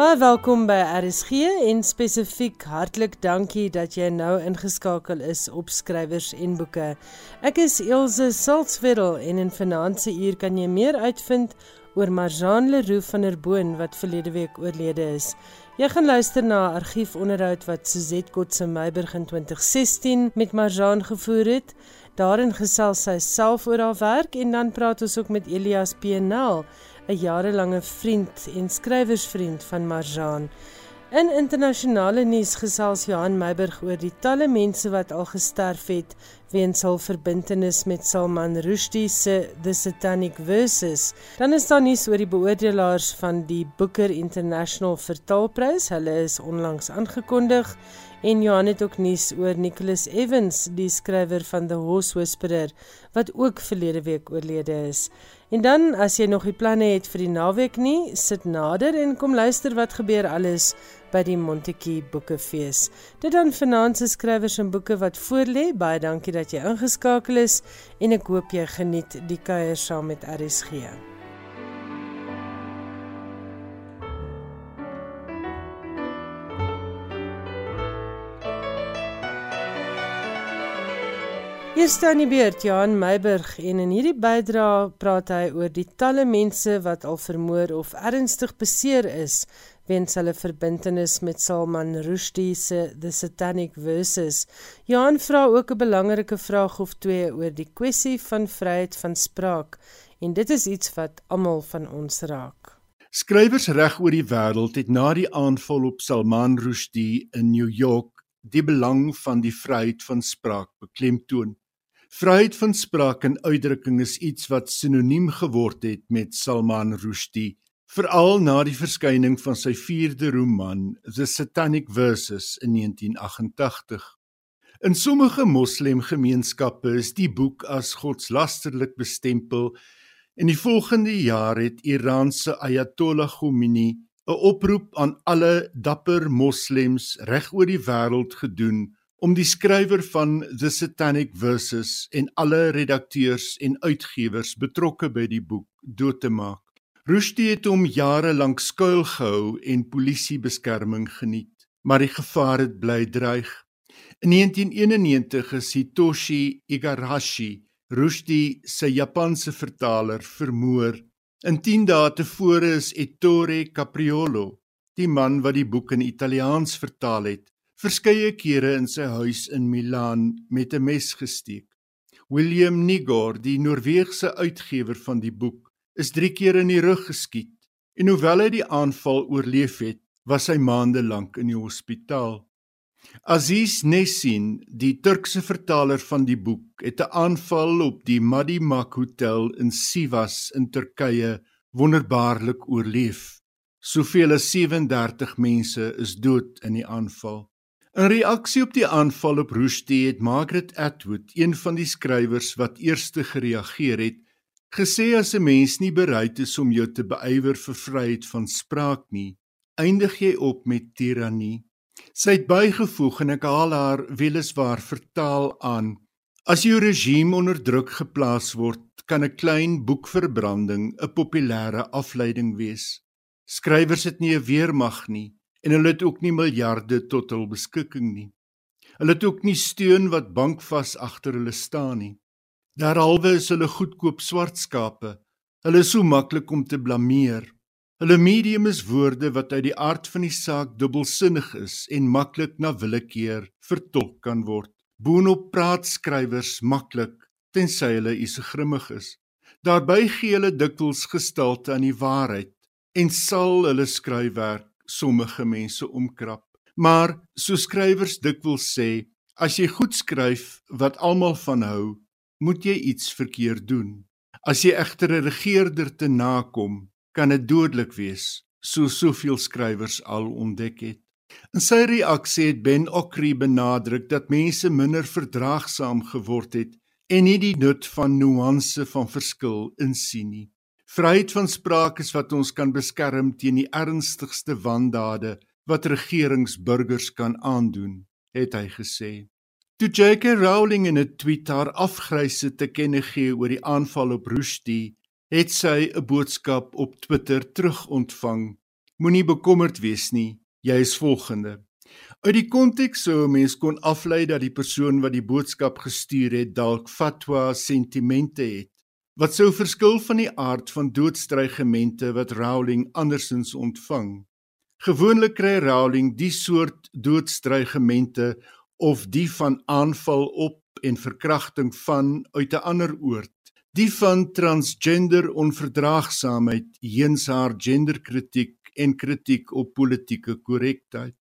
Baie welkom by RSG en spesifiek hartlik dankie dat jy nou ingeskakel is op skrywers en boeke. Ek is Elsje Salzwetel en in finansie uur kan jy meer uitvind oor Marjane Leroux van der Boon wat verlede week oorlede is. Jy gaan luister na 'n argiefonderhoud wat Suzette Kotse Meiburg in 2016 met Marjane gevoer het. Daarin gesels sy self oor haar werk en dan praat ons ook met Elias Pnel 'n jarelange vriend en skrywersvriend van Marjane. In internasionale nuus gesels Johan Meiburg oor die talle mense wat al gesterf het weens hul verbintenis met Salman Rushdie se The Satanic Verses. Dan is daar nuus oor die beoordelaars van die Booker International Vertaalprys. Hulle is onlangs aangekondig En Johan het ook nuus oor Nicholas Evans, die skrywer van The Horse Whisperer, wat ook verlede week oorlede is. En dan as jy nog die planne het vir die naweek nie, sit nader en kom luister wat gebeur alles by die Montetjie Boekefees. Dit dan finansiële skrywers en boeke wat voorlê. Baie dankie dat jy ingeskakel is en ek hoop jy geniet die kuier saam met RSG. Eerste aan die beurt Johan Meiburg en in hierdie bydra praat hy oor die talle mense wat al vermoor of ernstig beseer is weens hulle verbintenis met Salman Rushdie se The Satanic Verses. Johan vra ook 'n belangrike vraag of twee oor die kwessie van vryheid van spraak en dit is iets wat almal van ons raak. Skrywers reg oor die wêreld het na die aanval op Salman Rushdie in New York die belang van die vryheid van spraak beklemtoon. Vryheid van spraak en uitdrukking is iets wat sinoniem geword het met Salman Rushdie, veral na die verskyning van sy 4de roman, The Satanic Verses in 1988. In sommige moslemgemeenskappe is die boek as godslasterlik bestempel en die volgende jaar het Iranse Ayatollah Khomeini 'n oproep aan alle dapper moslems reg oor die wêreld gedoen om die skrywer van The Satanic Verses en alle redakteurs en uitgewers betrokke by die boek dood te maak. Rushdie het hom jare lank skuil gehou en polisiebeskerming geniet, maar die gevaar het bly dreig. In 1991 is Hitoshi Igarashi, Rushdie se Japanse vertaler, vermoor. In 10 dae tevore is Ettore Capriolo, die man wat die boek in Italiaans vertaal het, verskeie kere in sy huis in Milaan met 'n mes gesteek. William Nigor, die Noorse uitgewer van die boek, is 3 keer in die rug geskiet en hoewel hy die aanval oorleef het, was hy maande lank in die hospitaal. Aziz Nesin, die Turkse vertaler van die boek, het 'n aanval op die Madimak Hotel in Sivas in Turkye wonderbaarlik oorleef. Soveel as 37 mense is dood in die aanval. In reaksie op die aanval op Rushdie het Margaret Atwood, een van die skrywers wat eerste gereageer het, gesê as 'n mens nie bereid is om jou te beywer vir vryheid van spraak nie, eindig jy op met tirannie. Sy het bygevoeg en ek haal haar weliswaar vertaal aan: As jou regime onder druk geplaas word, kan 'n klein boekverbranding 'n populêre afleiding wees. Skrywers het nie 'n weermag nie en hulle het ook nie miljarde tot hul beskikking nie. Hulle het ook nie steun wat bankvas agter hulle staan nie. Daarhalwe is hulle goedkoop swart skape. Hulle is so maklik om te blameer. Hulle medium is woorde wat uit die aard van die saak dubbelsinnig is en maklik na willekeur vertolk kan word. Boonop praat skrywers maklik tensy hulle is grimmig is. Daarby gee hulle dikwels gestalte aan die waarheid en sal hulle skryfwerk sommige mense omkrap. Maar so skrywers dikwels sê, as jy goed skryf wat almal van hou, moet jy iets verkeerd doen. As jy egter 'n regerder te nakom, kan dit dodelik wees, so soveel skrywers al ontdek het. In sy reaksie het Ben Okri benadruk dat mense minder verdraagsaam geword het en nie die nut van nuance van verskil insien nie. Vryheid van spraak is wat ons kan beskerm teen die ernstigste wandade wat regerings burgers kan aandoen, het hy gesê. Toe J.K. Rowling in 'n tweet haar afgryse te kenne gee oor die aanval op Rushdie, het sy 'n boodskap op Twitter terugontvang. Moenie bekommerd wees nie, jy is volgende. Uit die konteks sou 'n mens kon aflei dat die persoon wat die boodskap gestuur het dalk fatwa sentimente het. Wat sou verskil van die aard van doodstrygemente wat Rowling andersins ontvang? Gewoonlik kry Rowling die soort doodstrygemente of die van aanval op en verkrachting van uit 'n ander oord. Die van transgender onverdraagsaamheid, heens haar genderkritiek en kritiek op politieke korrektheid.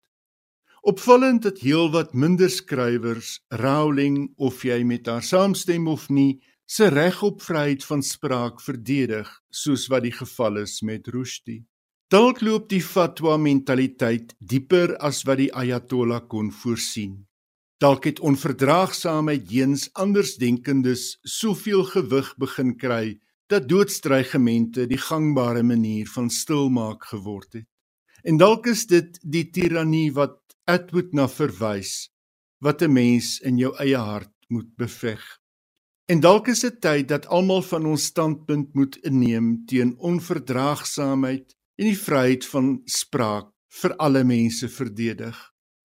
Opvallend dat heelwat minder skrywers Rowling of jy met haar saamstem of nie, se reg op vryheid van spraak verdedig, soos wat die geval is met Rushdie. Dalk loop die fatwa mentaliteit dieper as wat die ayatollah kon voorsien. Dalk het onverdraagsaamheid teens andersdenkendes soveel gewig begin kry dat doodstrygemente die gangbare manier van stilmaak geword het. En dalk is dit die tirannie wat Atwood na verwys wat 'n mens in jou eie hart moet beveg. En dalk is dit tyd dat almal van ons standpunt moet inneem teen onverdraagsaamheid en die vryheid van spraak vir alle mense verdedig.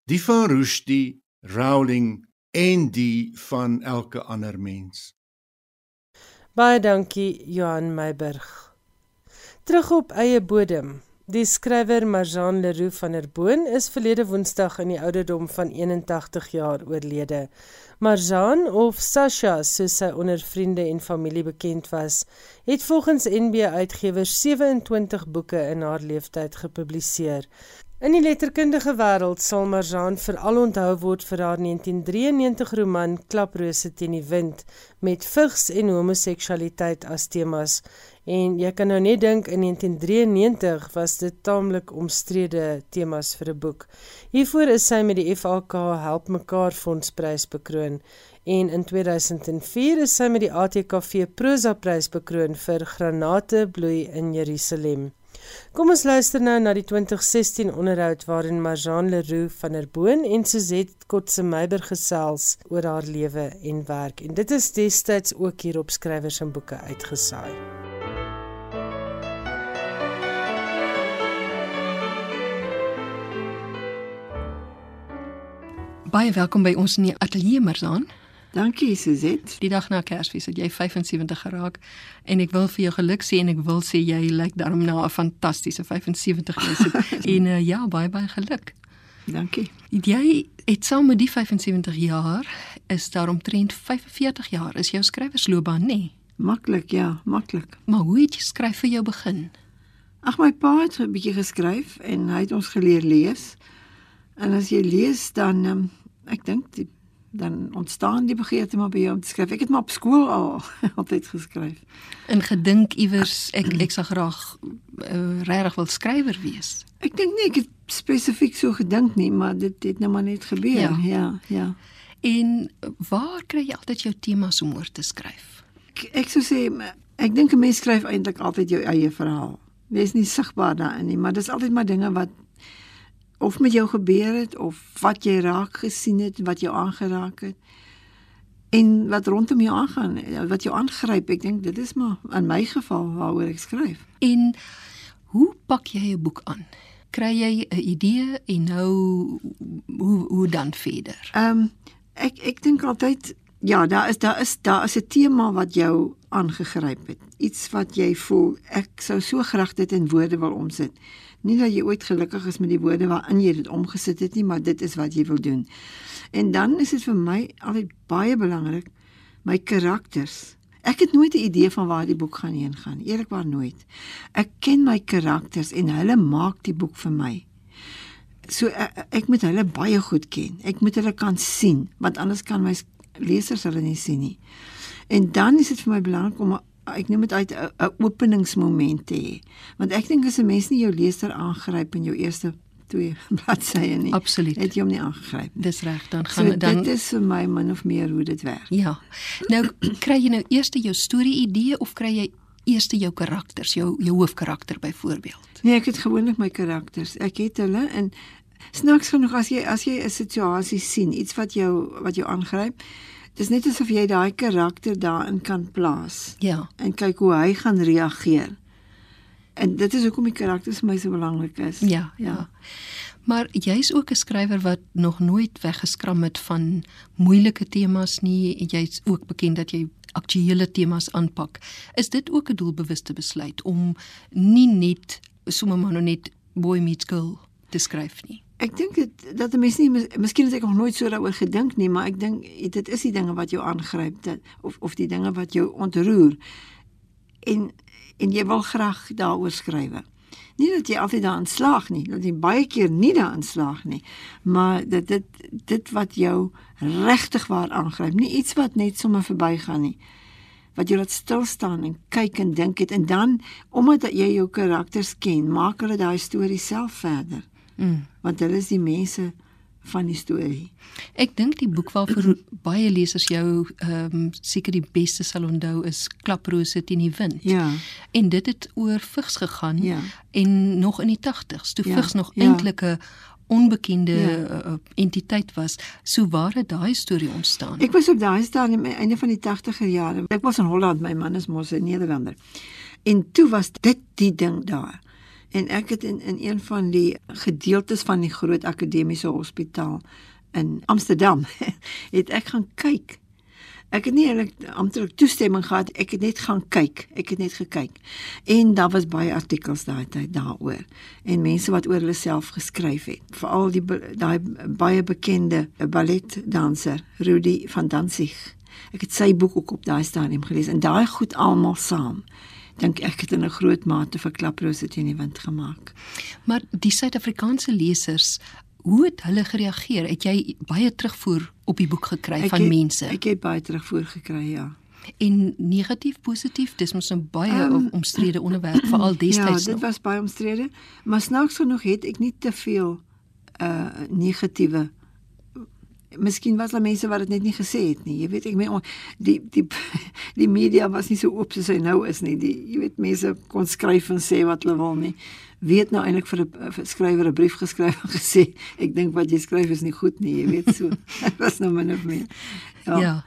Die van Rushdie Rowling en die van elke ander mens. Baie dankie Johan Meiburg. Terug op eie bodem. Die skrywer Marjan Leroux van der Boon is verlede Woensdag in die ouderdom van 81 jaar oorlede. Marjan of Sasha, soos sy onder vriende en familie bekend was, het volgens NB Uitgewers 27 boeke in haar lewenstyd gepubliseer. In die letterkundige wêreld sal Marjane veral onthou word vir haar 1993 roman Klaprose teen die wind met vigs en homoseksualiteit as temas. En jy kan nou net dink in 1993 was dit taamlik omstrede temas vir 'n boek. Hiervoor is sy met die FAK Help Mekaar Fondsprys bekroon en in 2004 is sy met die ATKV Prosa Prys bekroon vir Granate bloei in Jerusalem. Kom ons luister nou na die 2016 onderhoud waarin Marjane Leroux van der Boon en Suzette Kotse Meiber gesels oor haar lewe en werk en dit is destyds ook hier op skrywers en boeke uitgesaai. Baie welkom by ons in die ateljee Marjane. Dankie Suzette. Die dag na Kersfees het jy 75 geraak en ek wil vir jou geluk sê en ek wil sê jy lyk daarom na 'n fantastiese 75 jaar en uh, ja, baie baie geluk. Dankie. Jy het saam met die 75 jaar is daar omtrent 45 jaar is jou skrywersloopbaan nê? Nee? Maklik ja, maklik. Maar hoe het jy skryf vir jou begin? Ag my pa het 'n bietjie geskryf en hy het ons geleer lees. En as jy lees dan um, ek dink die dan ontstaan die begeerte maar by jou om te skryf. Ek het maar op skool al altyd geskryf. In gedink iewers ek ek sal graag uh, regtig wil skrywer wees. Ek dink nie ek het spesifiek so gedink nie, maar dit het nou maar net gebeur. Ja, ja. ja. En waar kry jy altyd jou temas om oor te skryf? Ek, ek sou sê ek dink 'n mens skryf eintlik altyd jou eie verhaal. Dit is nie sigbaar daarin nie, maar dis altyd maar dinge wat of met jou gebeur het of wat jy raak gesien het, wat jou aangeraak het en wat rondom jou aangaan, wat jou aangryp. Ek dink dit is maar in my geval waaroor ek skryf. En hoe pak jy 'n boek aan? Kry jy 'n idee en nou hoe hoe dan verder? Ehm um, ek ek dink altyd ja, daar is daar is daar is 'n tema wat jou aangegryp het. Iets wat jy voel ek sou so graag dit in woorde wil omsit. Nie dat jy ooit gelukkig is met die woorde waarin jy dit omgesit het nie, maar dit is wat jy wil doen. En dan is dit vir my altyd baie belangrik my karakters. Ek het nooit 'n idee van waar die boek gaan heen gaan, eerlikwaar nooit. Ek ken my karakters en hulle maak die boek vir my. So ek, ek moet hulle baie goed ken. Ek moet hulle kan sien, want anders kan my lesers hulle nie sien nie. En dan is dit vir my belangrik om ek noem dit uit 'n openingsmoment te hê. Want ek dink as 'n mens nie jou leser aangryp in jou eerste twee bladsye nie, Absoluut. het jy hom nie aangegryp nie. Dis reg, dan gaan so, dan Dit is vir my min of meer hoe dit werk. Ja. Nou kry jy nou eers jou storie idee of kry jy eers jou karakters, jou jou hoofkarakter byvoorbeeld? Nee, ek het gewoonlik my karakters. Ek het hulle en snaaks genoeg as jy as jy 'n situasie sien, iets wat jou wat jou aangryp, Dis net asof jy daai karakter daarin kan plaas. Ja. En kyk hoe hy gaan reageer. en dit is hoekom die karakters vir my so belangrik is. Ja, ja. ja. Maar jy's ook 'n skrywer wat nog nooit weggeskram het van moeilike temas nie. Jy's ook bekend dat jy aktuelle temas aanpak. Is dit ook 'n doelbewuste besluit om nie net sommer maar net boy meets girl te skryf nie? Ek dink dit dat 'n mens nie miskien het ek nog nooit so daaroor gedink nie, maar ek dink dit is die dinge wat jou aangryp dat of of die dinge wat jou ontroer. En en jy wil graag daaroor skryf. Nie dat jy altyd daarin slaag nie, dat jy baie keer nie daarin slaag nie, maar dat dit dit wat jou regtig waar aangryp, nie iets wat net sommer verbygaan nie wat jy laat stil staan en kyk en dink het en dan omdat jy jou karakters ken, maak hulle daai storie self verder. Mm. Want hulle is die mense van die storie. Ek dink die boek waarvoor baie lesers jou ehm um, seker die beste sal onthou is Klaprose teen die wind. Ja. En dit het oor vigs gegaan ja. en nog in die 80s toe ja. vigs nog ja. eintlik 'n onbekende ja. uh, entiteit was. So waar het daai storie ontstaan? Ek was op daai stadium einde van die 80er jare. Ek was in Holland, my man is mos 'n Nederlander. En toe was dit die ding daar en ek het in in een van die gedeeltes van die groot akademiese hospitaal in Amsterdam het ek gaan kyk. Ek het nie eintlik amptelik toestemming gehad, ek het net gaan kyk. Ek het net gekyk. En daar was baie artikels daai tyd daaroor en mense wat oor hulle self geskryf het. Veral die daai baie bekende balletdanser Rudy van Danzig. Ek het sy boek ook op daai stadium gelees en daai goed almal saam dink ek het in 'n groot mate vir klaprose teen die wind gemaak. Maar die Suid-Afrikaanse lesers, hoe het hulle gereageer? Het jy baie terugvoer op die boek gekry ek van het, mense? Ek het baie terugvoer gekry, ja. En negatief positief, dis mos 'n baie um, omstrede onderwerp veral destyds. Ja, dit was baie omstrede, maar snaaks genoeg het ek nie te veel uh negatiewe Miskien was daar mense wat dit net nie gesê het nie. Jy weet ek meen die die die media was nie so oop soos hy nou is nie. Die jy weet mense kon skryf en sê wat hulle wil nie. Weet nou eintlik vir 'n skrywer 'n brief geskryf en gesê ek dink wat jy skryf is nie goed nie. Jy weet so. Dit was nou min of meer. Ja. ja.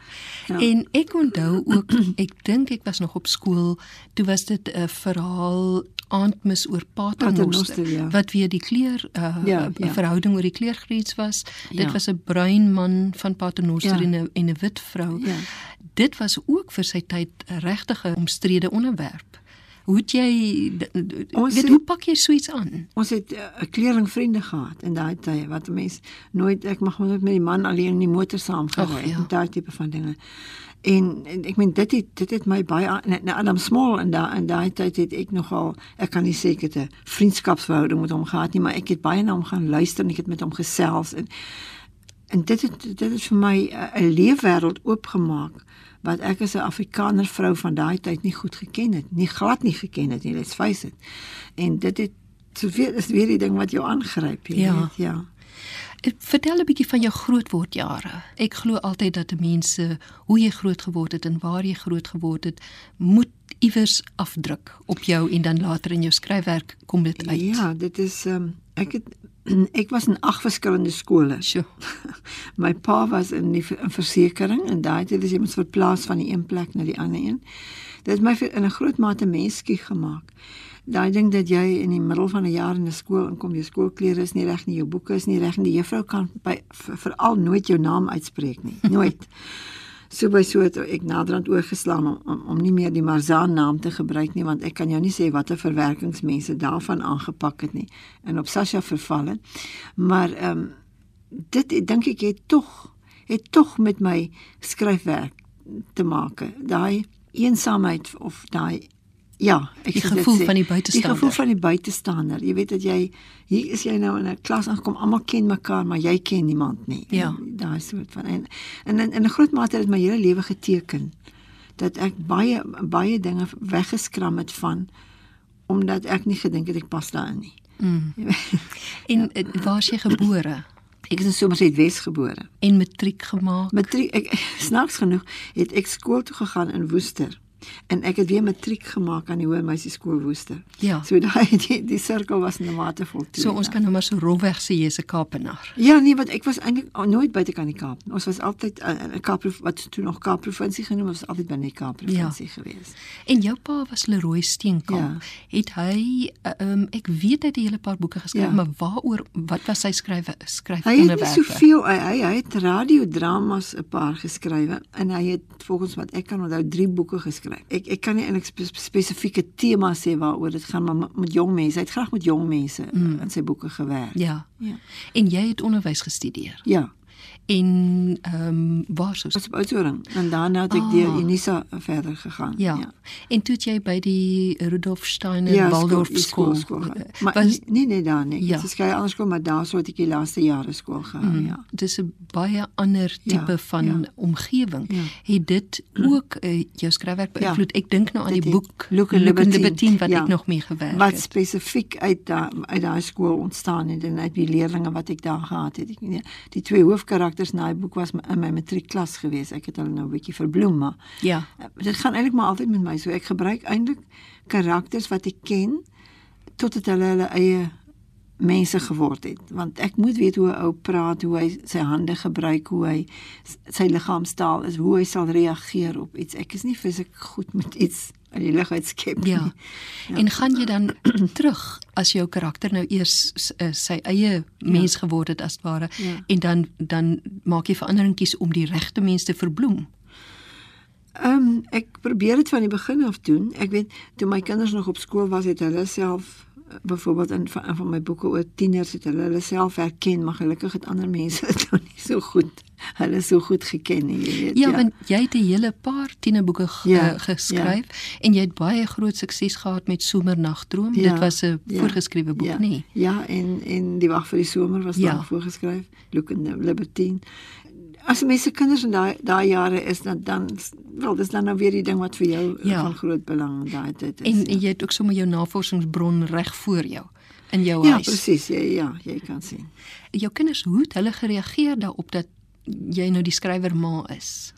Ja. En ek onthou ook ek dink ek was nog op skool toe was dit 'n verhaal aandmis oor paternoster ja. wat weer die kleur uh, ja, ja. verhouding oor die kleurgrens was. Ja. Dit was 'n bruin man van paternoster ja. en 'n en 'n wit vrou. Ja. Dit was ook vir sy tyd 'n regtige omstrede onderwerp. Hoe het jy ons weet, het, hoe pak jy so iets aan? Ons het uh, 'n uh, kleringvriende gehad in daai tyd wat 'n mens nooit ek mag nooit met die man alleen in die motor saam gery ja. daai tipe van dinge. En, en ek meen dit het dit het my baie nou Adam Small en daai in daai tyd het ek nogal ek kan nie sê ek het 'n vriendskapsverhouding met hom gehad nie, maar ek het baie na hom gaan luister en ek het met hom gesels en en dit het dit het vir my 'n leefwêreld oopgemaak wat ek as 'n Afrikaner vrou van daai tyd nie goed geken het, nie glad nie geken het nie, let's face it. En dit het soveel is weer die ding wat jou aangryp, jy ja. weet, ja. Vertel 'n bietjie van jou grootwordjare. Ek glo altyd dat mense hoe jy groot geword het en waar jy groot geword het, moet iewers afdruk op jou en dan later in jou skryfwerk kom dit uit. Ja, dit is um, ek het ek was in ag verskillende skole. Sjoe. My pa was in die in versekerings en daai het jy moet verplaas van die een plek na die ander een. Dit het my in 'n groot mate menskie gemaak daai ding dat jy in die middel van 'n jaar in 'n skool inkom, jou skoolklere is nie reg nie, jou boeke is nie reg nie, die juffrou kan by veral nooit jou naam uitspreek nie, nooit. so by so het ek naderhand oorgeslaan om, om om nie meer die Marzaan naam te gebruik nie want ek kan jou nie sê watter verwerkingsmense daarvan aangepak het nie en op Sasha verval het. Maar ehm um, dit dink ek het tog het tog met my skryfwerk te maak. Daai eensaamheid of daai Ja, ek die gevoel van die buitestander. Die gevoel van die buitestander. Jy weet dat jy hier is jy nou in 'n klas aangekom, almal ken mekaar, maar jy ken niemand nie. Ja. Daai soort van en en in 'n groot mate het my hele lewe geteken dat ek baie baie dinge weggeskram het van omdat ek nie gedink het ek pas daarin nie. Mm. en ja. waar is jy gebore? Ek is in Somerset Wes gebore en matriek gemaak. Matriek ek snaaks genoeg het ek skool toe gegaan in Woester En ek het weer matriek gemaak aan die Hoër Meisie Skool Woester. Ja. So daai die, die sirkel was in 'n mate voltooi. So ons kan nou maar so rolweg sê jy's 'n Kaapenaar. Ja, nee, want ek was eintlik nooit buite kan die Kaap. Ons was altyd eh, in 'n Kaap wat toe nog Kaap provinsie genoem was altyd binne die Kaap provinsie ja. gewees. En jou pa was Leroy Steenkamp. Ja. Het hy ehm um, ek weet hy het 'n hele paar boeke geskryf, ja. maar waaroor wat was sy skrywe skryf onderwerpe? Hy het soveel hy, hy, hy het radiodramas 'n paar geskrywe en hy het volgens wat ek kan onthou drie boeke geskryf. Ek ek kan nie eintlik spe spesifieke tema sê waaroor dit gaan maar met jong mense. Hy het graag met jong mense mm. in sy boeke gewerk. Ja. Ja. En jy het onderwys gestudeer. Ja en ehm um, waar sou dit Oudtshoorn en daarna het ek ah. deur Unisa verder gegaan. Ja. ja. En toe jy by die Rudolf Steiner ja, Waldorf skool. skool, skool maar was, nee nee daar nie. Ja. Dit is geskei anders kom maar daar sou ek die laaste jare skool gegaan, mm, ja. Dis 'n baie ander tipe ja, van ja. omgewing. Ja. Het dit ook uh, jou skryfwerk ja. beïnvloed? Ja. Ek dink nou aan die boek Luke and Libertine wat ja. ek nog mee gewerk het. Wat spesifiek uit daai uit daai skool ontstaan het en uit die leerders wat ek daar gehad het. Ek, nee, die twee hoofkarakters karakters in daai boek was in my matriekklas gewees. Ek het hulle nou 'n bietjie verbloem, maar ja. Dit gaan eintlik maar altyd met my so. Ek gebruik eintlik karakters wat ek ken totdat hulle hulle eie mense geword het want ek moet weet hoe 'n ou praat hoe hy sy hande gebruik hoe hy sy liggaamstaal is hoe hy sal reageer op iets ek is nie fisiek goed met iets in die lig uitskep ja. ja en gaan jy dan terug as jou karakter nou eers uh, sy eie ja. mens ja. geword het as ware ja. en dan dan maak jy veranderingkies om die regte mense te verbloem Ehm um, ek probeer dit van die begin af doen. Ek weet toe my kinders nog op skool was, het hulle self byvoorbeeld in van, van my boeke oor tieners het hulle hulle self herken, maar gelukkig het ander mense dit nou nie so goed hulle so goed geken jy weet. Ja, ja. want jy het 'n hele paar tienerboeke ja, geskryf ja. en jy het baie groot sukses gehad met Somernagdroom. Ja, Dit was 'n ja, voorgeskrewe boek, ja, nie? Ja, en en die wag vir die somer was ja. daar voorgeskryf. Look in the Libertine as mense kinders in daai daai jare is dan dan wel dis dan nou weer die ding wat vir jou ja. van groot belang daai tyd is. En, ja. en jy het ook sommer jou navorsingsbron reg voor jou in jou ja, huis. Ja, presies. Ja, ja, jy kan sien. Jou kinders hoe het hulle gereageer daarop dat jy nou die skrywer ma is?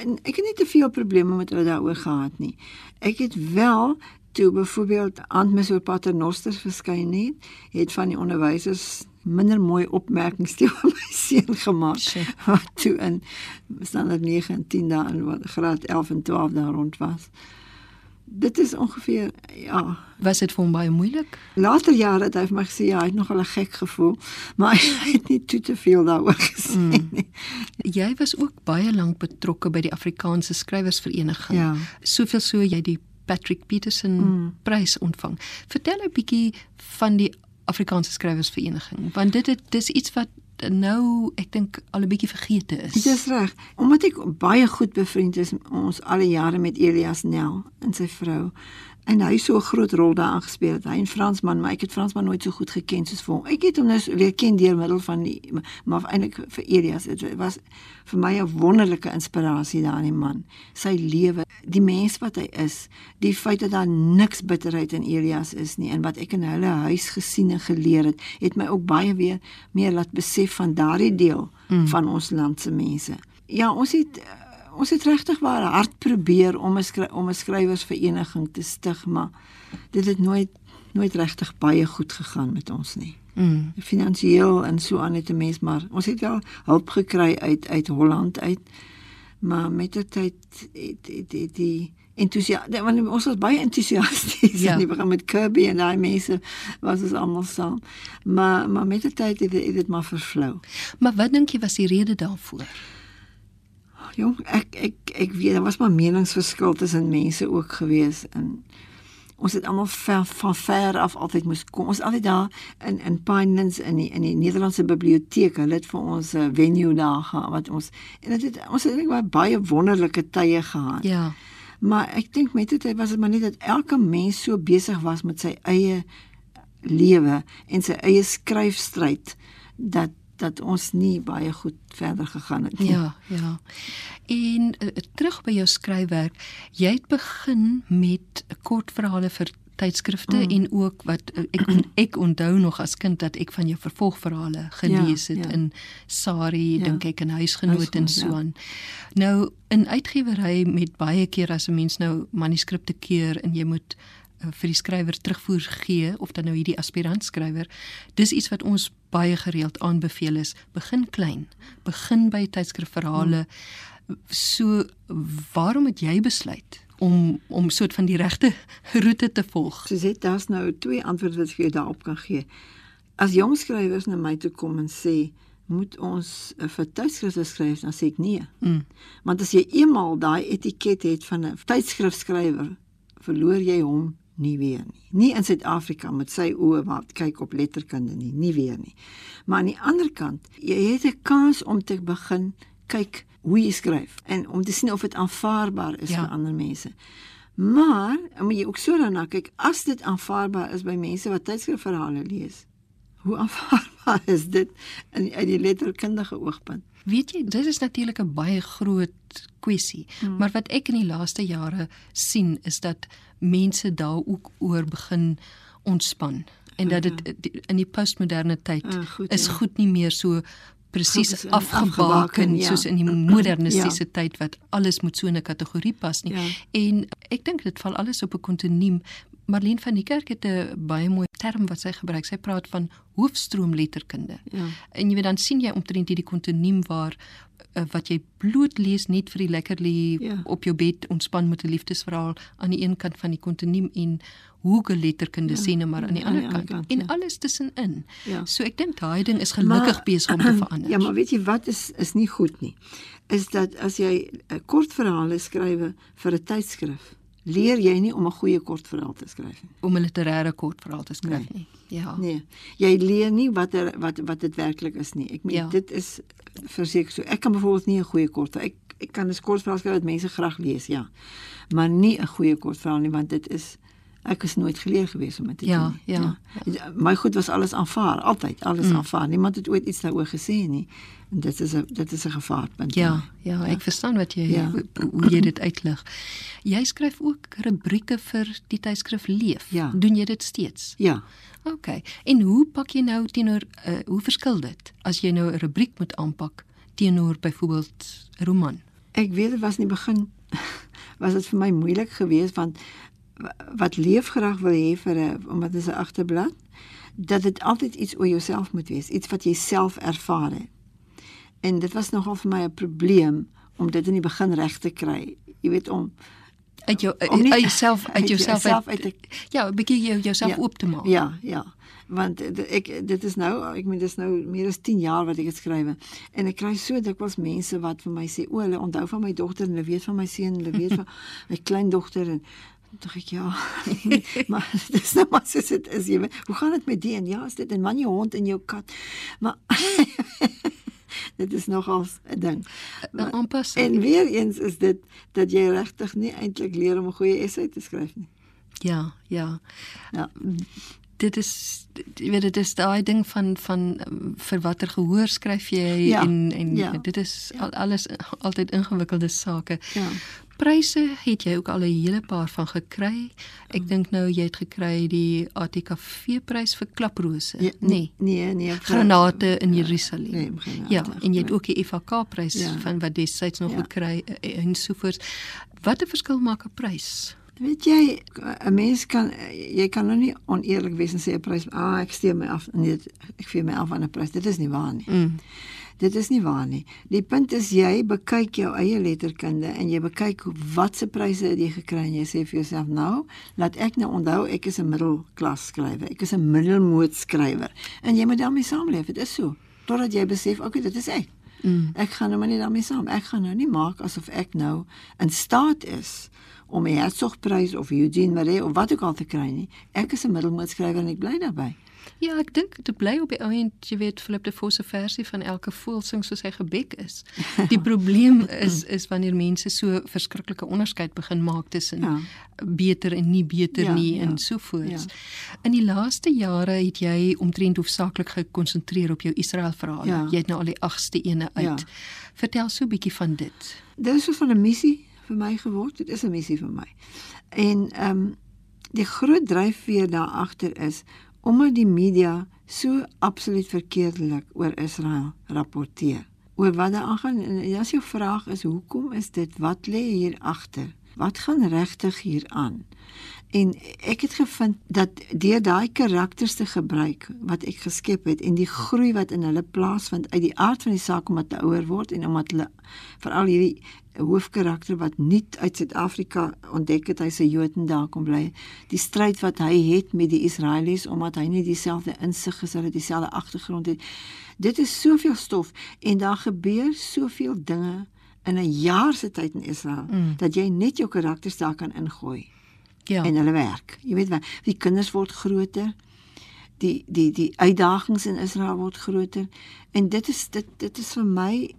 En ek het nie te veel probleme met hulle daaroor gehad nie. Ek het wel toe byvoorbeeld Antmis oor paternosters verskyn het, het van die onderwysers minder mooi opmerkings te oor my seun gemaak. Wat toe in standaard 9 en 10 daar in wat graad 11 en 12 daar rond was. Dit is ongeveer ja, was dit vir hom baie moeilik? Later jare het hy vir my gesê ja, hy het nogal 'n gek gevoel, maar hy het nie te te veel daaroor gesê mm. nie. Jy was ook baie lank betrokke by die Afrikaanse skrywersvereniging. Ja. Soveel so jy die Patrick Peterson mm. prys ontvang. Vertel 'n bietjie van die Afrikaanse skrywersvereniging, want dit het, dis iets wat nou ek dink al 'n bietjie vergete is. Dit is reg. Omdat ek baie goed bevriend is ons al die jare met Elias Nel en sy vrou en hy so 'n groot rol daarin gespeel het. Hy en Fransman, maar ek het Fransman nooit so goed geken soos vir hom. Ek het hom nou weer ken deur middel van die maar eintlik vir Elias. Dit was vir my 'n wonderlike inspirasie daar in die man. Sy lewe, die mens wat hy is, die feit dat daar niks bitterheid in Elias is nie en wat ek in hulle huis gesien en geleer het, het my ook baie weer meer laat besef van daardie deel mm. van ons land se mense. Ja, ons het ons het regtig baie hard probeer om 'n om 'n skrywersvereniging te stig, maar dit het nooit nooit regtig baie goed gegaan met ons nie. Mm. Finansieel en so aan het 'n mens maar ons het wel hulp gekry uit uit Holland uit. Maar met die tyd het die die, die entoesias want ons was baie entoesiasties ja. en begin met Kirby en daai mense was ons almal saam. Maar maar met die tyd het dit maar vervlou. Maar wat dink jy was die rede daarvoor? Jong, ek ek ek weet daar was maar meningsverskil tussen mense ook gewees en ons het almal van van ver af altyd moes kom. Ons altyd daar in in Pinelands in die in die Nederlandse biblioteek, hulle het vir ons 'n uh, venue daar gehad wat ons en dit het ons het net baie wonderlike tye gehad. Ja. Maar ek dink met dit was dit maar net dat elke mens so besig was met sy eie lewe en sy eie skryfstryd dat dat ons nie baie goed verder gegaan het nie. Ja, ja. En uh, terug by jou skryfwerk, jy het begin met kortverhale vir tydskrifte mm. en ook wat eh, ek ek onthou nog as kind dat ek van jou vervolgverhale gelees ja, het ja. in Sari ja. dink ek in huisgenoot en so aan. Ja. Nou in uitgewery met baie keer as 'n mens nou manuskripte keer en jy moet vir die skrywer terugvoer gee of dan nou hierdie aspirant skrywer dis iets wat ons baie gereeld aanbeveel is begin klein begin by tydskrifverhale mm. so waarom het jy besluit om om soort van die regte roete te volg. So sê daar's nou twee antwoorde wat ek jou daarop kan gee. As jong skrywers na my toe kom en sê moet ons uh, vir tydskrifte skryf, dan sê ek nee. Mm. Want as jy eenmaal daai etiket het van 'n tydskrifskrywer, verloor jy hom nie weer nie. Nie in Suid-Afrika met sy oë wat kyk op letterkunde nie, nie weer nie. Maar aan die ander kant, jy het 'n kans om te begin kyk hoe jy skryf en om te sien of dit aanvaarbaar is ja. vir ander mense. Maar moet jy ook so daarna kyk as dit aanvaarbaar is by mense wat tydskrifverhale lees. Hoe aanvaarbaar is dit in uit die letterkundige oogpunt? Weet jy, dit is natuurlik 'n baie groot kwessie, hmm. maar wat ek in die laaste jare sien is dat mense daar ook oor begin ontspan en dat dit ja. in die postmoderne tyd uh, goed, is ja. goed nie meer so presies afgebaken ja. soos in die modernistiese ja. tyd wat alles moet so in 'n kategorie pas nie. Ja. En ek dink dit val alles op 'n kontinuum. Marlene van die Kerk het 'n baie mooi term wat sy gebruik. Sy praat van hoofstroomletterkunde. Ja. En jy weet dan sien jy omtrent hierdie kontinuum waar uh, wat jy bloot lees net vir die lekker lê ja. op jou bed ontspan met 'n liefdesverhaal aan die een kant van die kontinuum en hoë letterkunde ja, sien nou maar aan die ander kant, kant en ja. alles tussenin. Ja. So ek dink daai ding is gelukkig besig om te verander. Ja, maar weet jy wat is is nie goed nie. Is dat as jy 'n uh, kortverhale skrywe vir 'n tydskrif, leer jy nie om 'n goeie kortverhaal te skryf nie. Om 'n literêre kortverhaal te skryf nee. nie. Ja. Nee. Jy leer nie wat er, wat wat dit werklik is nie. Ek meen ja. dit is verseker so. Ek kan byvoorbeeld nie 'n goeie kortverhaal ek ek kan 'n kortverhaal skryf wat mense graag lees, ja. Maar nie 'n goeie kortverhaal nie want dit is ek is nooit geleer gewees om dit te ja, doen. Ja, ja. My goed was alles aanvaar, altyd alles mm. aanvaar. Niemand het ooit iets daaroor gesê nie. En dit is 'n dit is 'n gevaarpunt. Ja, ja, ja, ek verstaan wat jy ja. hoe jy dit uitlig. Jy skryf ook rubrieke vir die tydskrif Leef. Ja. Doen jy dit steeds? Ja. OK. En hoe pak jy nou teenoor uh, hoe verskil dit as jy nou 'n rubriek moet aanpak teenoor byvoorbeeld roman? Ek weet dit was nie begin was dit vir my moeilik geweest want wat leef graag wil hê vir 'n omdat dit 'n agterblad dat dit altyd iets oor jouself moet wees, iets wat jy self ervaar het. En dit was nogal vir my 'n probleem om dit in die begin reg te kry. Jy weet om uit jou uit jouself uit jouself uit, uit, uit ja, 'n bietjie jou jouself ja, oop te maak. Ja, ja. Want ek dit is nou, ek meen dis nou meer as 10 jaar wat ek dit skryf en ek kry so dikwels mense wat vir my sê o, hulle onthou van my dogter en hulle weet van my seun, hulle weet van my kleindogter en dink ek ja. maar dis nou maar soos dit is jy weet. Hoe gaan dit met die en ja, is dit 'n man jou hond en jou kat. Maar dit is nogal 'n ding. En weer eens is dit dat jy regtig nie eintlik leer om 'n goeie essay te skryf nie. Ja, ja. Ja dit is jy weet dit is daai ding van van vir watter gehoor skryf jy ja, en en ja, dit is ja. alles altyd ingewikkelde sake. Ja. Pryse het jy ook al 'n hele paar van gekry. Ek oh. dink nou jy het gekry die ATKV prys vir klaprose. Ja, nee. Nee, nee. Granate in ja, Jerusalem. Nee, ja, en jy het ook die FAK prys ja. van wat destyds nog ja. gekry eh, en sovoorts. Wat 'n verskil maak 'n prys? Weet jy, 'n mens kan jy kan nou nie oneerlik wees en sê 'n prys, ah, ek steek my af. Nee, ek vir my af aan 'n prys. Dit is nie waar nie. Mm. Dit is nie waar nie. Die punt is jy bekyk jou eie letterkunde en jy bekyk watse pryse het jy gekry en jy sê vir jouself nou, laat ek nou onthou ek is 'n middelklas skrywer. Ek is 'n middelmoot skrywer. En jy moet daarmee saamleef. Dit is so. Totdat jy besef, okay, dit is ek. Mm. Ek gaan nou maar nie daarmee saam. Ek gaan nou nie maak asof ek nou in staat is om 'n Hertzogprys of Eugene Marais of wat ook al te kry nie. Ek is 'n middelmootskrywer en ek bly daarbey. Ja, ek dink dit bly op die ou end, jy weet, Philip de Vos se versie van elke voël sing soos hy gebek is. Die probleem is is wanneer mense so verskriklike onderskeid begin maak tussen ja. beter en nie beter ja, nie ja, en so voort. Ja. In die laaste jare het jy omtrent hoofsaaklik gekonsentreer op jou Israel verhaal. Ja. Jy het nou al die 8ste ene uit. Ja. Vertel so 'n bietjie van dit. Dit is so van 'n missie vir my geword. Dit is 'n missie vir my. En ehm um, Die groot dryfveer daar agter is omdat die media so absoluut verkeerdelik oor Israel rapporteer. Oor wat daar aangaan en as jou vraag is hoekom is dit wat lê hier agter? Wat gaan regtig hier aan? En ek het gevind dat deur daai karakters te gebruik wat ek geskep het en die groei wat in hulle plaasvind uit die aard van die saak omdat hulle ouer word en omdat hulle veral hierdie hoofkarakter wat nuut uit Suid-Afrika ontdek het hy's 'n Jood en daar kom bly die stryd wat hy het met die Israelies omdat hy nie dieselfde insig gesê het dieselfde agtergrond het dit is soveel stof en daar gebeur soveel dinge in 'n jaar se tyd in Israel mm. dat jy net jou karakters daar kan ingooi ja. en hulle werk. Jy weet wat, die kinders word groter. Die die die uitdagings in Israel word groter en dit is dit dit is vir my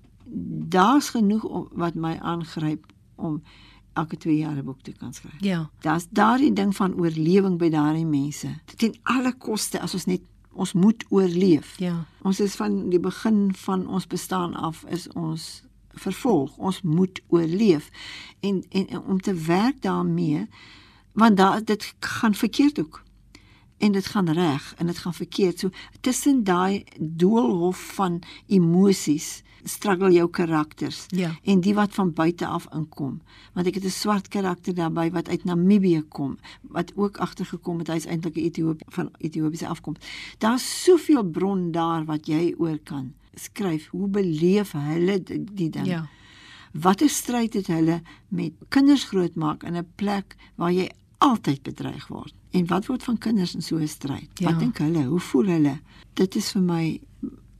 daar's genoeg om, wat my aangryp om elke 2 jaar 'n boek te kan skryf. Ja. Daar's daardie ding van oorlewing by daardie mense. Ten alle koste as ons net ons moet oorleef. Ja. Ons is van die begin van ons bestaan af is ons vervolg. Ons moet oorleef. En en, en om te werk daarmee want daar dit gaan verkeerd ook en dit gaan reg en dit gaan verkeerd so tussen daai doolhof van emosies struggle jou karakters ja. en die wat van buite af inkom want ek het 'n swart karakter daarbey wat uit Namibië kom wat ook agtergekom het hy's eintlik 'n Ethiopië van Ethiopiese afkoms daar's soveel bron daar wat jy oor kan skryf hoe beleef hulle die, die ding ja. Watter stryd het hulle met kinders grootmaak in 'n plek waar jy altyd bedreig word. En wat word van kinders in so 'n stryd? Ja. Wat dink hulle? Hoe voel hulle? Dit is vir my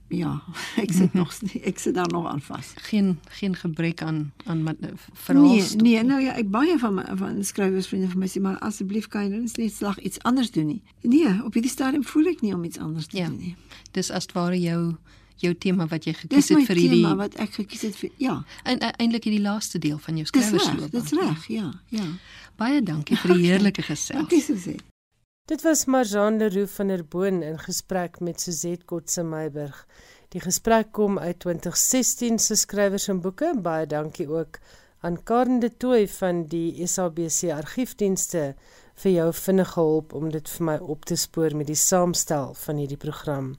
ja, ek sit nog ek sit daar nog aan vas. Geen geen gebrek aan aan verhaal. Nee, nee, nou ja, ek baie van my, van skrywersvriende vir my sê maar asseblief kan jy net slag iets anders doen nie. Nee, op hierdie stadium voel ek nie om iets anders te ja. doen nie. Dis as ware jou jou tema wat jy gekies het vir hierdie tema wat ek gekies het vir ja. En uh, eintlik hierdie laaste deel van jou skrywersloop. Dit is reg, ja, ja. Baie dankie vir die heerlike gesels. Dankie Suzette. Dit was Marjane Leroux van der Boon in gesprek met Suzette Kotse Meiburg. Die gesprek kom uit 2016 se skrywers en boeke. Baie dankie ook aan Karen de Tooy van die SABC argiefdienste vir jou vinnige hulp om dit vir my op te spoor met die saamstel van hierdie program.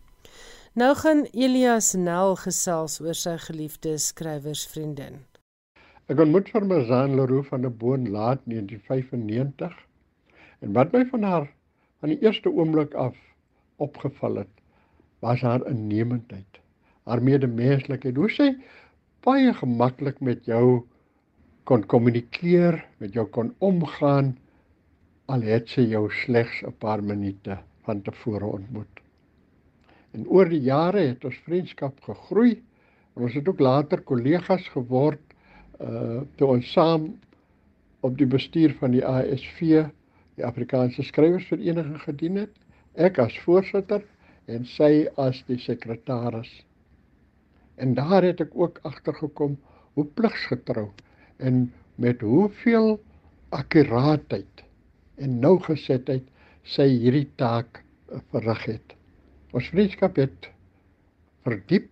Nou gaan Elias Nel gesels oor sy geliefde skrywersvriendin. Ek ontmoet vir Mazan Leroux van 'n boon laat 1995 en wat my van haar van die eerste oomblik af opgeval het, was haar innemendheid, haar medemenslikheid. Hoe sy baie gemaklik met jou kon kommunikeer, met jou kon omgaan al het sy jou slegs 'n paar minute van tevore ontmoet. En oor die jare het ons vriendskap gegroei en ons het ook later kollegas geword uh toe ons saam op die bestuur van die ASV, die Afrikaanse Skrywersvereniging gedien het. Ek as voorsitter en sy as die sekretaris. En daar het ek ook agtergekom hoe pligsgetrou en met hoeveel akkuraatheid en nougesetheid sy hierdie taak verrig het. Ons vriendskap het verdiep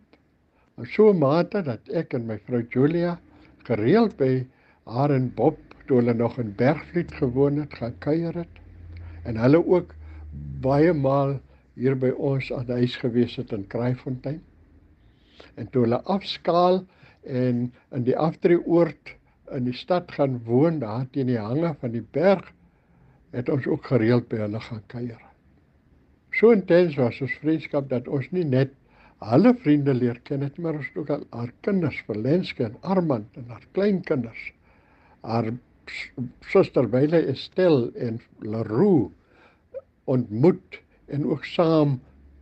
in so 'n mate dat ek en my vrou Julia gereeld by haar en Bob toe hulle nog in Bergvliet gewoon het, gaan kuier het en hulle ook baie maal hier by ons aan huis gewees het in Kraaifontein. En toe hulle afskaal en in die aftreeoord in die stad gaan woon daar teen die hange van die berg het ons ook gereeld by hulle gaan kuier. So intens was ons vriendskap dat ons nie net alle vriende leer ken het, maar ons ook al haar kinders, Verlenske en Armand en haar kleinkinders. Haar suster Wyle Estel en Leroux ontmoet en ook saam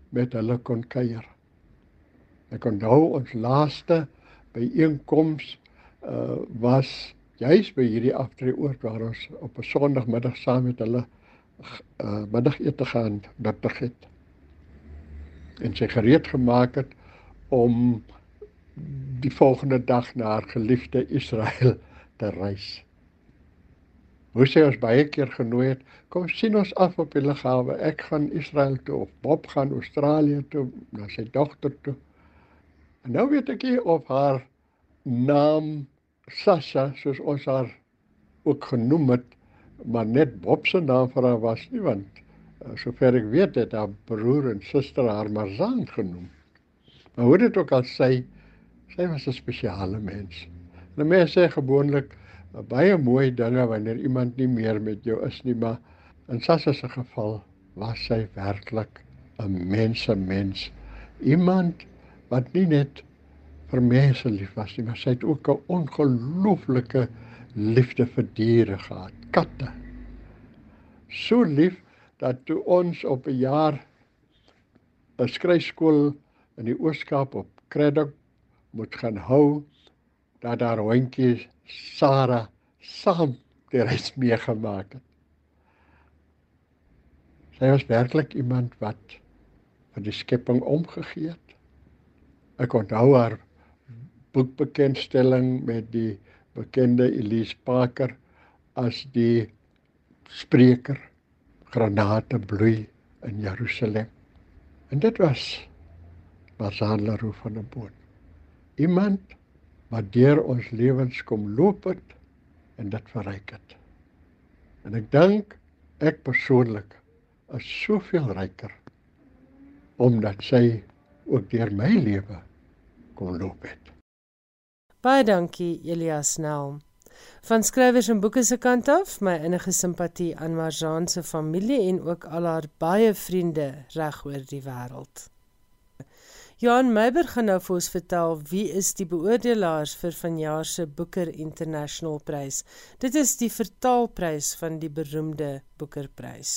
met hulle kon kuier. Ek onthou ons laaste byeenkoms uh was juis by hierdie aftreeoord waar ons op 'n Sondagmiddag saam met hulle uh, middagete gaan nuttig het en sy gereed gemaak het om die volgende dag na haar geliefde Israel te reis. Hoe sy ons baie keer genooi het, kom sien ons af op die lughawe. Ek gaan Israel toe of Bob gaan Australië toe na sy dogter toe. En nou weet ek nie of haar naam Sasha soos ons haar ook genoem het maar net Bob se naam vir haar was nie want uh, sover ek weet het haar broer en suster haar Marzaan genoem. Maar hoe dit ook al sê, sy was 'n spesiale mens. En mense sê gewoonlik baie mooi dinge wanneer iemand nie meer met jou is nie, maar in Sassa se geval was sy werklik 'n mense mens. Iemand wat nie net vir mense lief was nie, maar sy het ook 'n ongelooflike liefde vir diere gehad, katte. So lief dat toe ons op 'n jaar 'n skryfskool in die Ooskaap op Kredok moet gaan hou, dat daar hondjie Sara saam die reis meegemaak het. Sy was werklik iemand wat vir die skepping omgegee het. Ek onthou haar boekbekendstelling met die bekende Elise Parker as die spreker granate bloei in Jerusalem. En dit was Barzan Leroux van der Boot. Iemand wat deur ons lewens kom loop het en dit verryk het. En ek dink ek persoonlik is soveel ryker omdat sy ook deur my lewe kom loop het. Baie dankie Elias Nel. Van skrywers en boeke se kant af, my innige simpatie aan Marjane se familie en ook al haar baie vriende reg oor die wêreld. Johan Meiber gaan nou vir ons vertel wie is die beoordelaars vir vanjaar se Booker International Prys. Dit is die vertaalprys van die beroemde Booker-prys.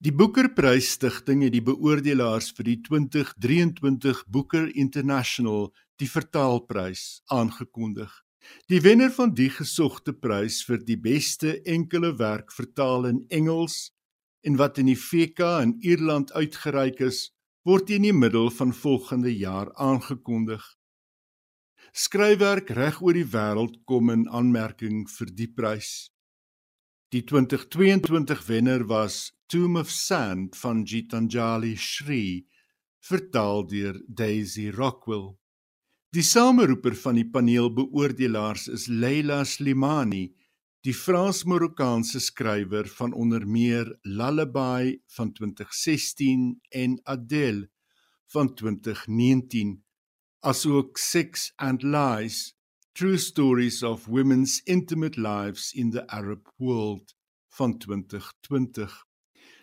Die Booker-prys stigting het die beoordelaars vir die 2023 Booker International die vertaalprys aangekondig. Die wenner van die gesogte prys vir die beste enkele werk vertaal in Engels en wat in die VK in Ierland uitgereik is, word in die middel van volgende jaar aangekondig. Skryfwerk reg oor die wêreld kom in aanmerking vir die prys. Die 2022 wenner was Tomb of Sand van Gitanjali Shri, vertaal deur Daisy Rockwell. Die sameroeper van die paneel beoordelaars is Leila Slimani, die Frans-Marokkaanse skrywer van onder meer Lullaby van 2016 en Adele van 2019, asook Sex and Lies: True Stories of Women's Intimate Lives in the Arab World van 2020.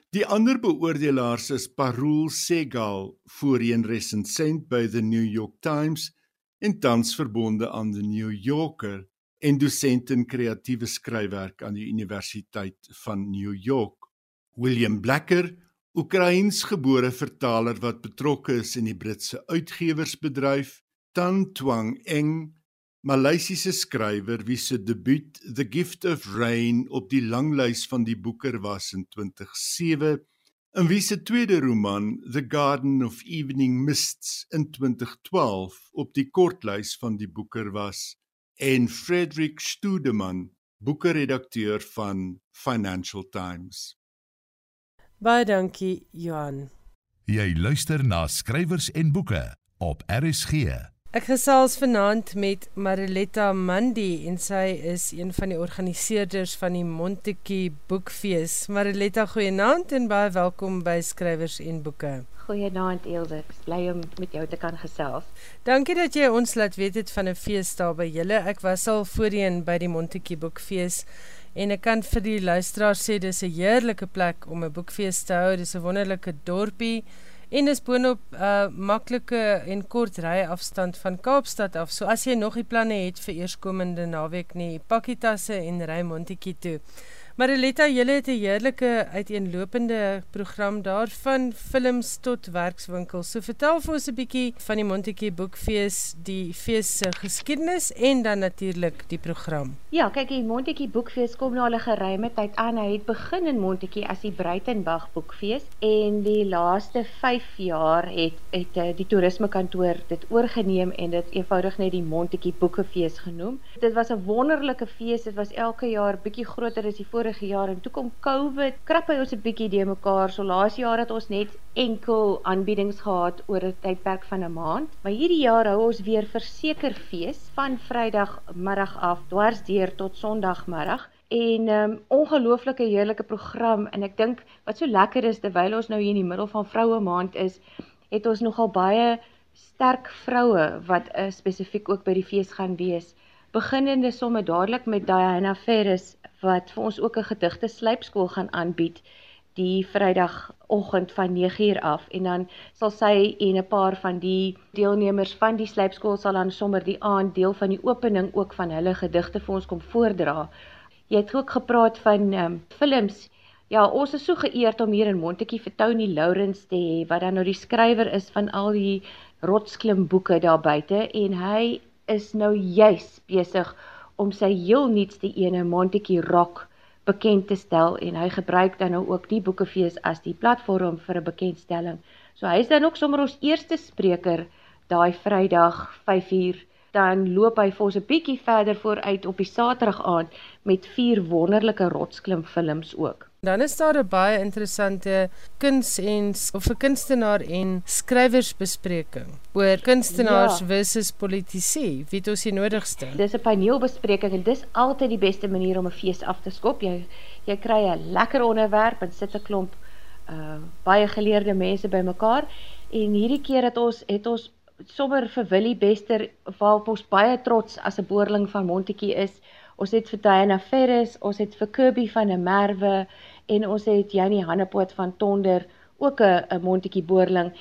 Die ander beoordelaars is Parul Segal, voorheen resensent by the New York Times en tans verbonde aan die New Yorker en dosent in kreatiewe skryfwerk aan die Universiteit van New York. William Blacker, Oekraïensgebore vertaler wat betrokke is in die Britse uitgewersbedryf, Tan Twang Eng, Maleisiese skrywer wie se debuut The Gift of Rain op die langlys van die boeker was in 2007 In wie se tweede roman The Garden of Evening Mists in 2012 op die kortlys van die boeker was en Frederick Studeman, boekeredakteur van Financial Times. Baie dankie Johan. Jy luister na skrywers en boeke op RSG. Ek gesels vanaand met Mariletta Mandi en sy is een van die organiseerders van die Montetjie Boekfees. Mariletta, goeienaand en baie welkom by Skrywers en Boeke. Goeienaand Elsje, bly om met jou te kan gesels. Dankie dat jy ons laat weet het van 'n fees daar by julle. Ek was al voorheen by die Montetjie Boekfees en ek kan vir die luisteraars sê dis 'n heerlike plek om 'n boekfees te hou. Dis 'n wonderlike dorpie en is boonop uh, maklike en kort ry afstand van Kaapstad af. So as jy nog die planne het vir eerskomende naweek nie, pakkie tasse en ry Montetjie toe. Mariletta, julle het 'n heerlike uiteenlopende program daar van films tot werkswinkels. So vertel vir ons 'n bietjie van die Montetjie Boekfees, die fees se geskiedenis en dan natuurlik die program. Ja, kyk, die Montetjie Boekfees kom nou al 'n geruime tyd aan. Hy het begin in Montetjie as die Breitenberg Boekfees en die laaste 5 jaar het het eh, die toerismekantoor dit oorgeneem en dit eenvoudig net die Montetjie Boekfees genoem. Dit was 'n wonderlike fees. Dit was elke jaar bietjie groter as die vorige vorige jaar en toe kom COVID, krap hy ons 'n bietjie de mekaar. So laas jaar het ons net enkel aanbiedings gehad oor 'n tydperk van 'n maand, maar hierdie jaar hou ons weer verseker fees van Vrydag middag af dwars deur tot Sondagmiddag en 'n um, ongelooflike heerlike program en ek dink wat so lekker is terwyl ons nou hier in die middel van vroue maand is, het ons nogal baie sterk vroue wat uh, spesifiek ook by die fees gaan wees. Beginnende sommer dadelik met Diana Ferris wat vir ons ook 'n gedigte slypskool gaan aanbied die Vrydagoggend van 9uur af en dan sal sy en 'n paar van die deelnemers van die slypskool sal dan sommer die aand deel van die opening ook van hulle gedigte vir ons kom voordra Jy het ook gepraat van um, films. Ja, ons is so geëerd om hier in Montetjie vir Tony Lawrence te hê wat dan nou die skrywer is van al die rotsklim boeke daar buite en hy is nou juis besig om sy heel nuutste ene Montetjie Rock bekend te stel en hy gebruik dan nou ook die boekefees as die platform vir 'n bekendstelling. So hy is dan ook sommer ons eerste spreker daai Vrydag 5uur dan loop hy vir ons 'n bietjie verder vooruit op die Saterdag aand met vier wonderlike rotsklim films ook. Dan is daar 'n baie interessante kuns en of 'n kunstenaar en skrywersbespreking oor kunstenaars ja. versus politici. Wie het ons die nodigste? Dis 'n paneelbespreking en dis altyd die beste manier om 'n fees af te skop. Jy jy kry 'n lekker onderwerp en sit 'n klomp uh baie geleerde mense bymekaar en hierdie keer het ons het ons sommer vir Willie Bester waarop ons baie trots as 'n boerling van Montetjie is. Ons het vir Diana Ferris, ons het vir Kirby van der Merwe en ons het Janie Hannepoort van Tonder, ook 'n 'n Montetjie boerling.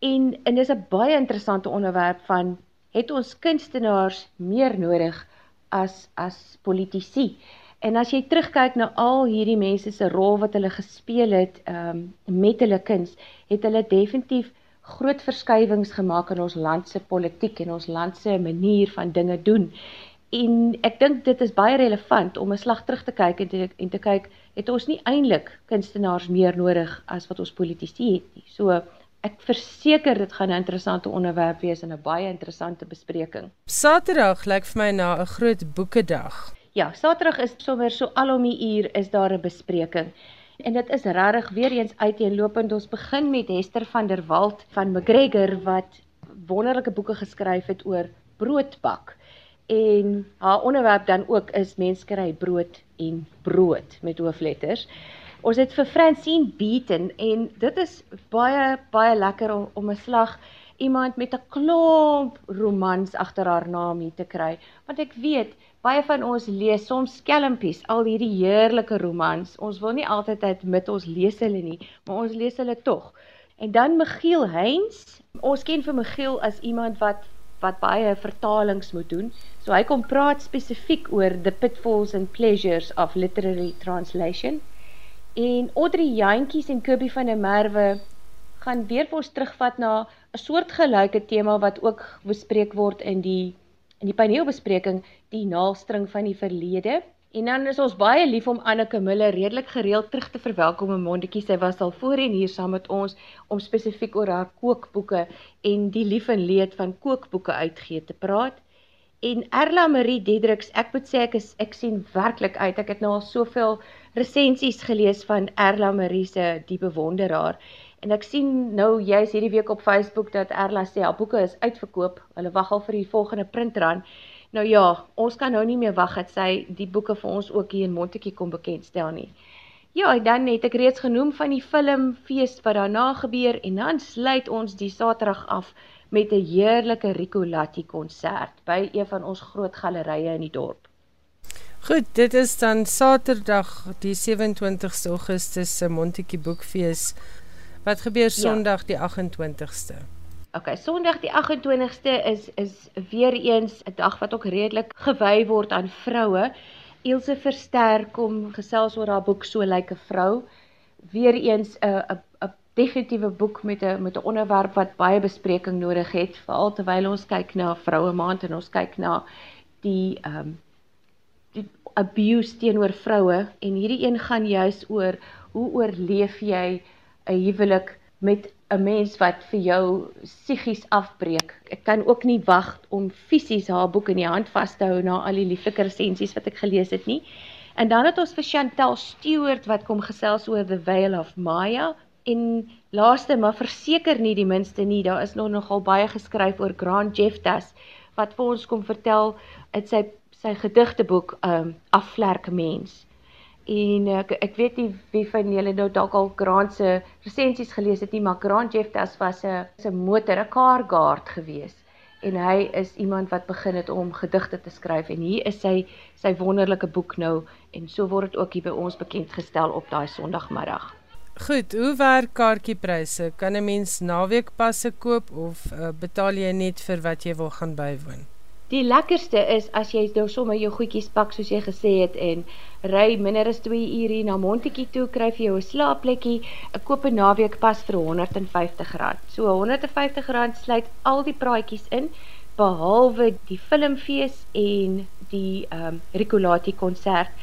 En en dis 'n baie interessante onderwerp van het ons kunstenaars meer nodig as as politici. En as jy terugkyk na al hierdie mense se rol wat hulle gespeel het um, met hulle kuns, het hulle definitief groot verskywings gemaak in ons land se politiek en ons land se manier van dinge doen. En ek dink dit is baie relevant om 'n slag terug te kyk en te, en te kyk het ons nie eintlik kunstenaars meer nodig as wat ons politici het nie. So ek verseker dit gaan 'n interessante onderwerp wees en 'n baie interessante bespreking. Saterdag lyk vir my na 'n groot boekedag. Ja, Saterdag is sommer so al om die uur is daar 'n bespreking. En dit is regtig weer eens uiteenlopend. Ons begin met Hester van der Walt van McGregor wat wonderlike boeke geskryf het oor broodbak. En haar onderwerp dan ook is menskry brood en brood met hoofletters. Ons het vir Francine Beaton en dit is baie baie lekker om, om 'n slag iemand met 'n klomp romans agter haar naam hier te kry want ek weet baie van ons lees soms skelmpies, al hierdie heerlike romans. Ons wil nie altyd admit ons lees hulle nie, maar ons lees hulle tog. En dan Michiel Heinz. Ons ken vir Michiel as iemand wat wat baie vertalings moet doen. So hy kom praat spesifiek oor the pitfalls and pleasures of literary translation. En Audrey Jantjies en Kobie van der Merwe gaan weer vir ons terugvat na 'n soortgelyke tema wat ook bespreek word in die in die paneelbespreking die naalstring van die verlede. En dan is ons baie lief om Anneke Miller redelik gereeld terug te verwelkom in Mondetjie. Sy was al voorheen hier saam met ons om spesifiek oor haar kookboeke en die lief en leed van kookboeke uitgee te praat. En Erla Marie Dedricks, ek moet sê ek is ek sien werklik uit. Ek het nou al soveel resensies gelees van Erla Marie se Die Bewonderaar. En ek sien nou juis hierdie week op Facebook dat Erla sê haar boeke is uitverkoop. Hulle wag al vir die volgende printrun. Nou ja, ons kan nou nie meer wag dat sy die boeke vir ons ook hier in Montetjie kom bekendstel nie. Ja, dan het ek reeds genoem van die filmfees wat daarna gebeur en dan sluit ons die Saterdag af met 'n heerlike Ricolatti konsert by een van ons groot gallerye in die dorp. Goed, dit is dan Saterdag die 27ste Augustus se Montetjie Boekfees Wat gebeur ja. Sondag ja. die 28ste? OK, Sondag die 28ste is is weer eens 'n dag wat ook redelik gewy word aan vroue. Ilse Versterk kom gesels oor haar boek So lyk 'n vrou. Weer eens 'n 'n 'n definitiewe boek met 'n met 'n onderwerp wat baie bespreking nodig het, veral terwyl ons kyk na Vroue Maand en ons kyk na die ehm um, die abuse teenoor vroue en hierdie een gaan juis oor hoe oorleef jy 'n huwelik met 'n mens wat vir jou psigies afbreek. Ek kan ook nie wag om fisies haar boek in die hand vas te hou na al die lieflike resensies wat ek gelees het nie. En dan het ons vir Chantel Stewart wat kom gesels oor The Veil of Maya en laaste maar verseker nie die minste nie, daar is nog nogal baie geskryf oor Grant Jefftas wat vir ons kom vertel uit sy sy gedigteboek um Afvlerke mens En ek ek weet nie wie van julle nou dalk al Grant se resensies gelees het nie, maar Grant Jefftas was 'n 'n motor, 'n car guard gewees. En hy is iemand wat begin het om gedigte te skryf en hier is sy sy wonderlike boek nou en so word dit ook hier by ons bekend gestel op daai Sondagmiddag. Goed, hoe werk kaartjiepryse? Kan 'n mens naweekpasse koop of uh, betaal jy net vir wat jy wil gaan bywoon? Die lekkerste is as jy nou sommer jou goedjies pak soos jy gesê het en ry minder as 2 ure na Montetjie toe, kry vir jou 'n slaapplekkie, 'n koop 'n naweek pas vir R150. So R150 sluit al die praatjies in behalwe die filmfees en die ehm um, Ricolati konsert.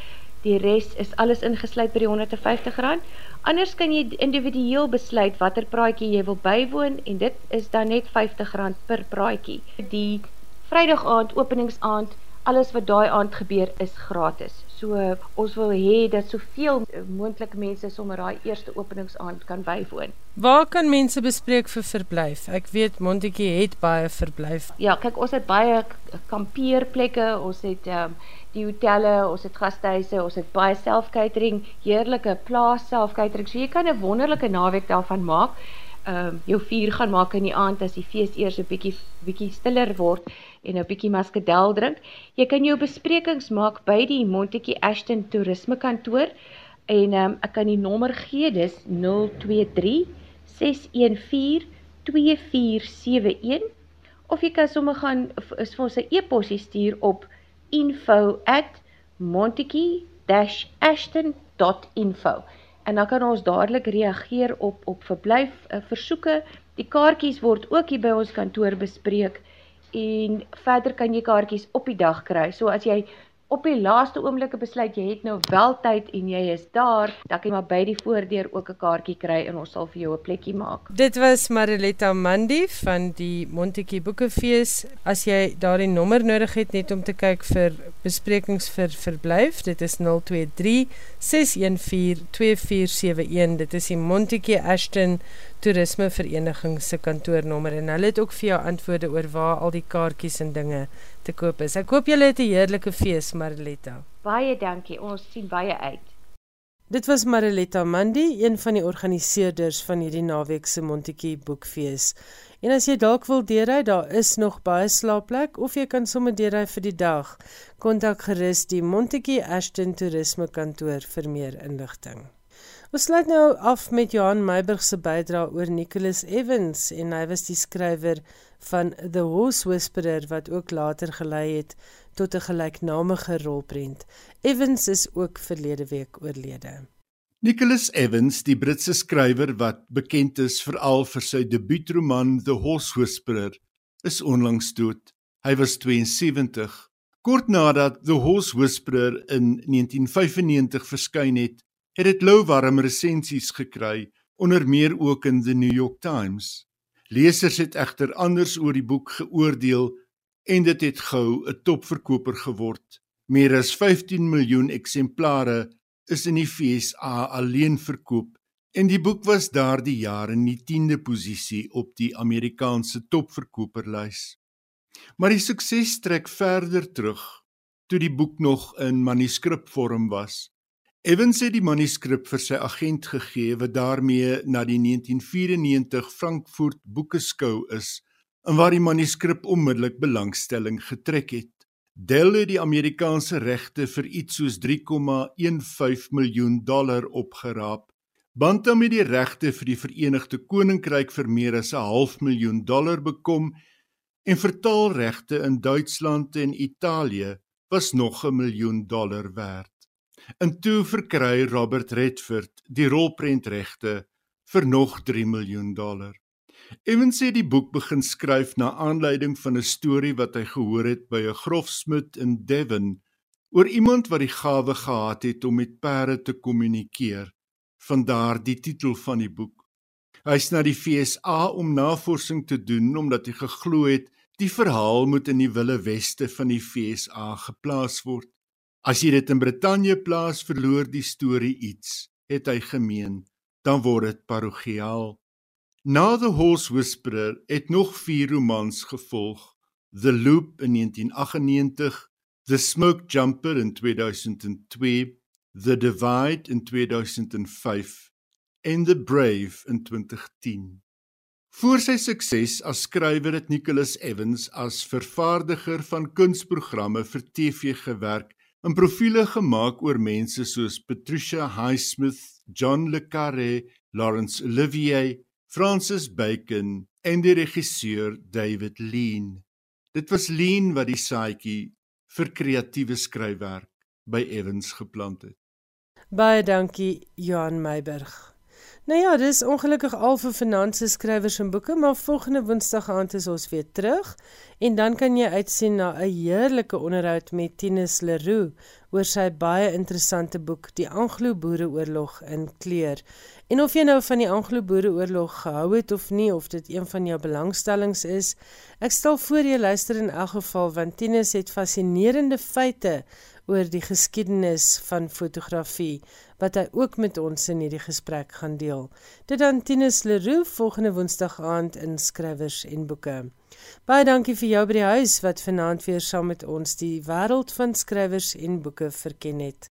Die res is alles ingesluit by die R150. Anders kan jy individueel besluit watter praatjie jy wil bywoon en dit is dan net R50 per praatjie. Die Vrydag aand, openingsaand, alles wat daai aand gebeur is gratis. So ons wil hê dat soveel moontlik mense sommer daai eerste openingsaand kan bywoon. Waar kan mense bespreek vir verblyf? Ek weet Montetjie het baie verblyf. Ja, kyk ons het baie kampeerplekke, ons het um, die hotelle, ons het gastehuise, ons het baie self-catering, heerlike plaas self-catering. So jy kan 'n wonderlike naweek daarvan maak. Um, jou vuur gaan maak in die aand as die fees eers 'n bietjie bietjie stiller word en 'n bietjie muskedel drink. Jy kan jou besprekings maak by die Montetjie Ashton Toerisme Kantoor en um, ek kan die nommer gee, dis 023 614 2471 of jy kan sommer gaan is vir ons 'n e-posie stuur op info@montetjie-ashton.info en dan kan ons dadelik reageer op op verblyf uh, versoeke. Die kaartjies word ook hier by ons kantoor bespreek en verder kan jy kaartjies op die dag kry. So as jy op die laaste oomblikke besluit jy het nou wel tyd en jy is daar, dan kan jy maar by die voordeur ook 'n kaartjie kry en ons sal vir jou 'n plekkie maak. Dit was Mariletta Mandi van die Montetjie Boekefees. As jy daardie nommer nodig het net om te kyk vir besprekings vir verblyf, dit is 023 614 2471. Dit is die Montetjie Ashton Toerisme Vereniging se kantoornommer en hulle het ook vir jou antwoorde oor waar al die kaartjies en dinge te koop is. Ek hoop julle het 'n heerlike fees, Mariletta. Baie dankie. Ons sien baie uit. Dit was Mariletta Mandi, een van die organiseerders van hierdie naweek se Montetjie Boekfees. En as jy dalk wil deurry, daar is nog baie slaapplek of jy kan sommer deurry vir die dag. Kontak gerus die Montetjie Ashton Toerisme kantoor vir meer inligting. Ons sluit nou af met Johan Meiburg se bydrae oor Nicholas Evans en hy was die skrywer van The Horse Whisperer wat ook later gelei het tot 'n gelyknamige rolprent. Evans is ook verlede week oorlede. Nicholas Evans, die Britse skrywer wat bekend is veral vir sy debuutroman The Horse Whisperer, is onlangs dood. Hy was 72. Kort nadat The Horse Whisperer in 1995 verskyn het, het dit louwarm resensies gekry, onder meer ook in The New York Times. Lesers het egter anders oor die boek geoordeel en dit het gou 'n topverkoper geword. Meer as 15 miljoen eksemplare is in die FSA alleen verkoop en die boek was daardie jaar in die 10de posisie op die Amerikaanse topverkoperlys. Maar die sukses trek verder terug toe die boek nog in manuskripvorm was. Evans het die manuskrip vir sy agent gegee wat daarmee na die 1994 Frankfurt Boekeskou is en waar die manuskrip onmiddellik belangstelling getrek het. Dell het die Amerikaanse regte vir iets soos 3,15 miljoen dollar opgeraap. Bantam het die regte vir die Verenigde Koninkryk vir meer as 'n half miljoen dollar bekom en vertaalregte in Duitsland en Italië was nog 'n miljoen dollar werd. En toe verkry Robert Redford die rolprentregte vir nog 3 miljoen dollar. Evans het die boek begin skryf na aanleiding van 'n storie wat hy gehoor het by 'n grofsmid in Devon oor iemand wat die gawe gehad het om met perde te kommunikeer. Vandaar die titel van die boek. Hy's na die FSA om navorsing te doen omdat hy geglo het die verhaal moet in die Wille Weste van die FSA geplaas word. As jy dit in Brittanje plaas, verloor die storie iets, het hy gemeen, dan word dit parochiaal. Na The Horse Whisperer het nog 4 romans gevolg: The Loop in 1998, The Smoke Jumper in 2002, The Divide in 2005 en The Brave in 2010. Voor sy sukses as skrywer het Nicholas Evans as vervaardiger van kunsprogramme vir TV gewerk en profile gemaak oor mense soos Patricia Highsmith, John le Carré, Laurence Olivier, Francis Bacon en die regisseur David Lean. Dit was Lean wat die saadjie vir kreatiewe skryfwerk by Evans geplant het. Baie dankie Johan Meiburg. Nou ja, dis ongelukkig al vir finansies skrywers en boeke, maar volgende Woensdag aand is ons weer terug en dan kan jy uitsien na 'n heerlike onderhoud met Tinus Leroux oor sy baie interessante boek Die Anglo-Boereoorlog in kleur. En of jy nou van die Anglo-Boereoorlog gehou het of nie of dit een van jou belangstellings is, ek stel voor jy luister in elk geval want Tinus het fascinerende feite oor die geskiedenis van fotografie wat hy ook met ons in hierdie gesprek gaan deel. Dit dan Tinus Leroux volgende Woensdag aand in Skrywers en Boeke. Baie dankie vir jou by die huis wat vanaand weer saam met ons die wêreld van skrywers en boeke verken het.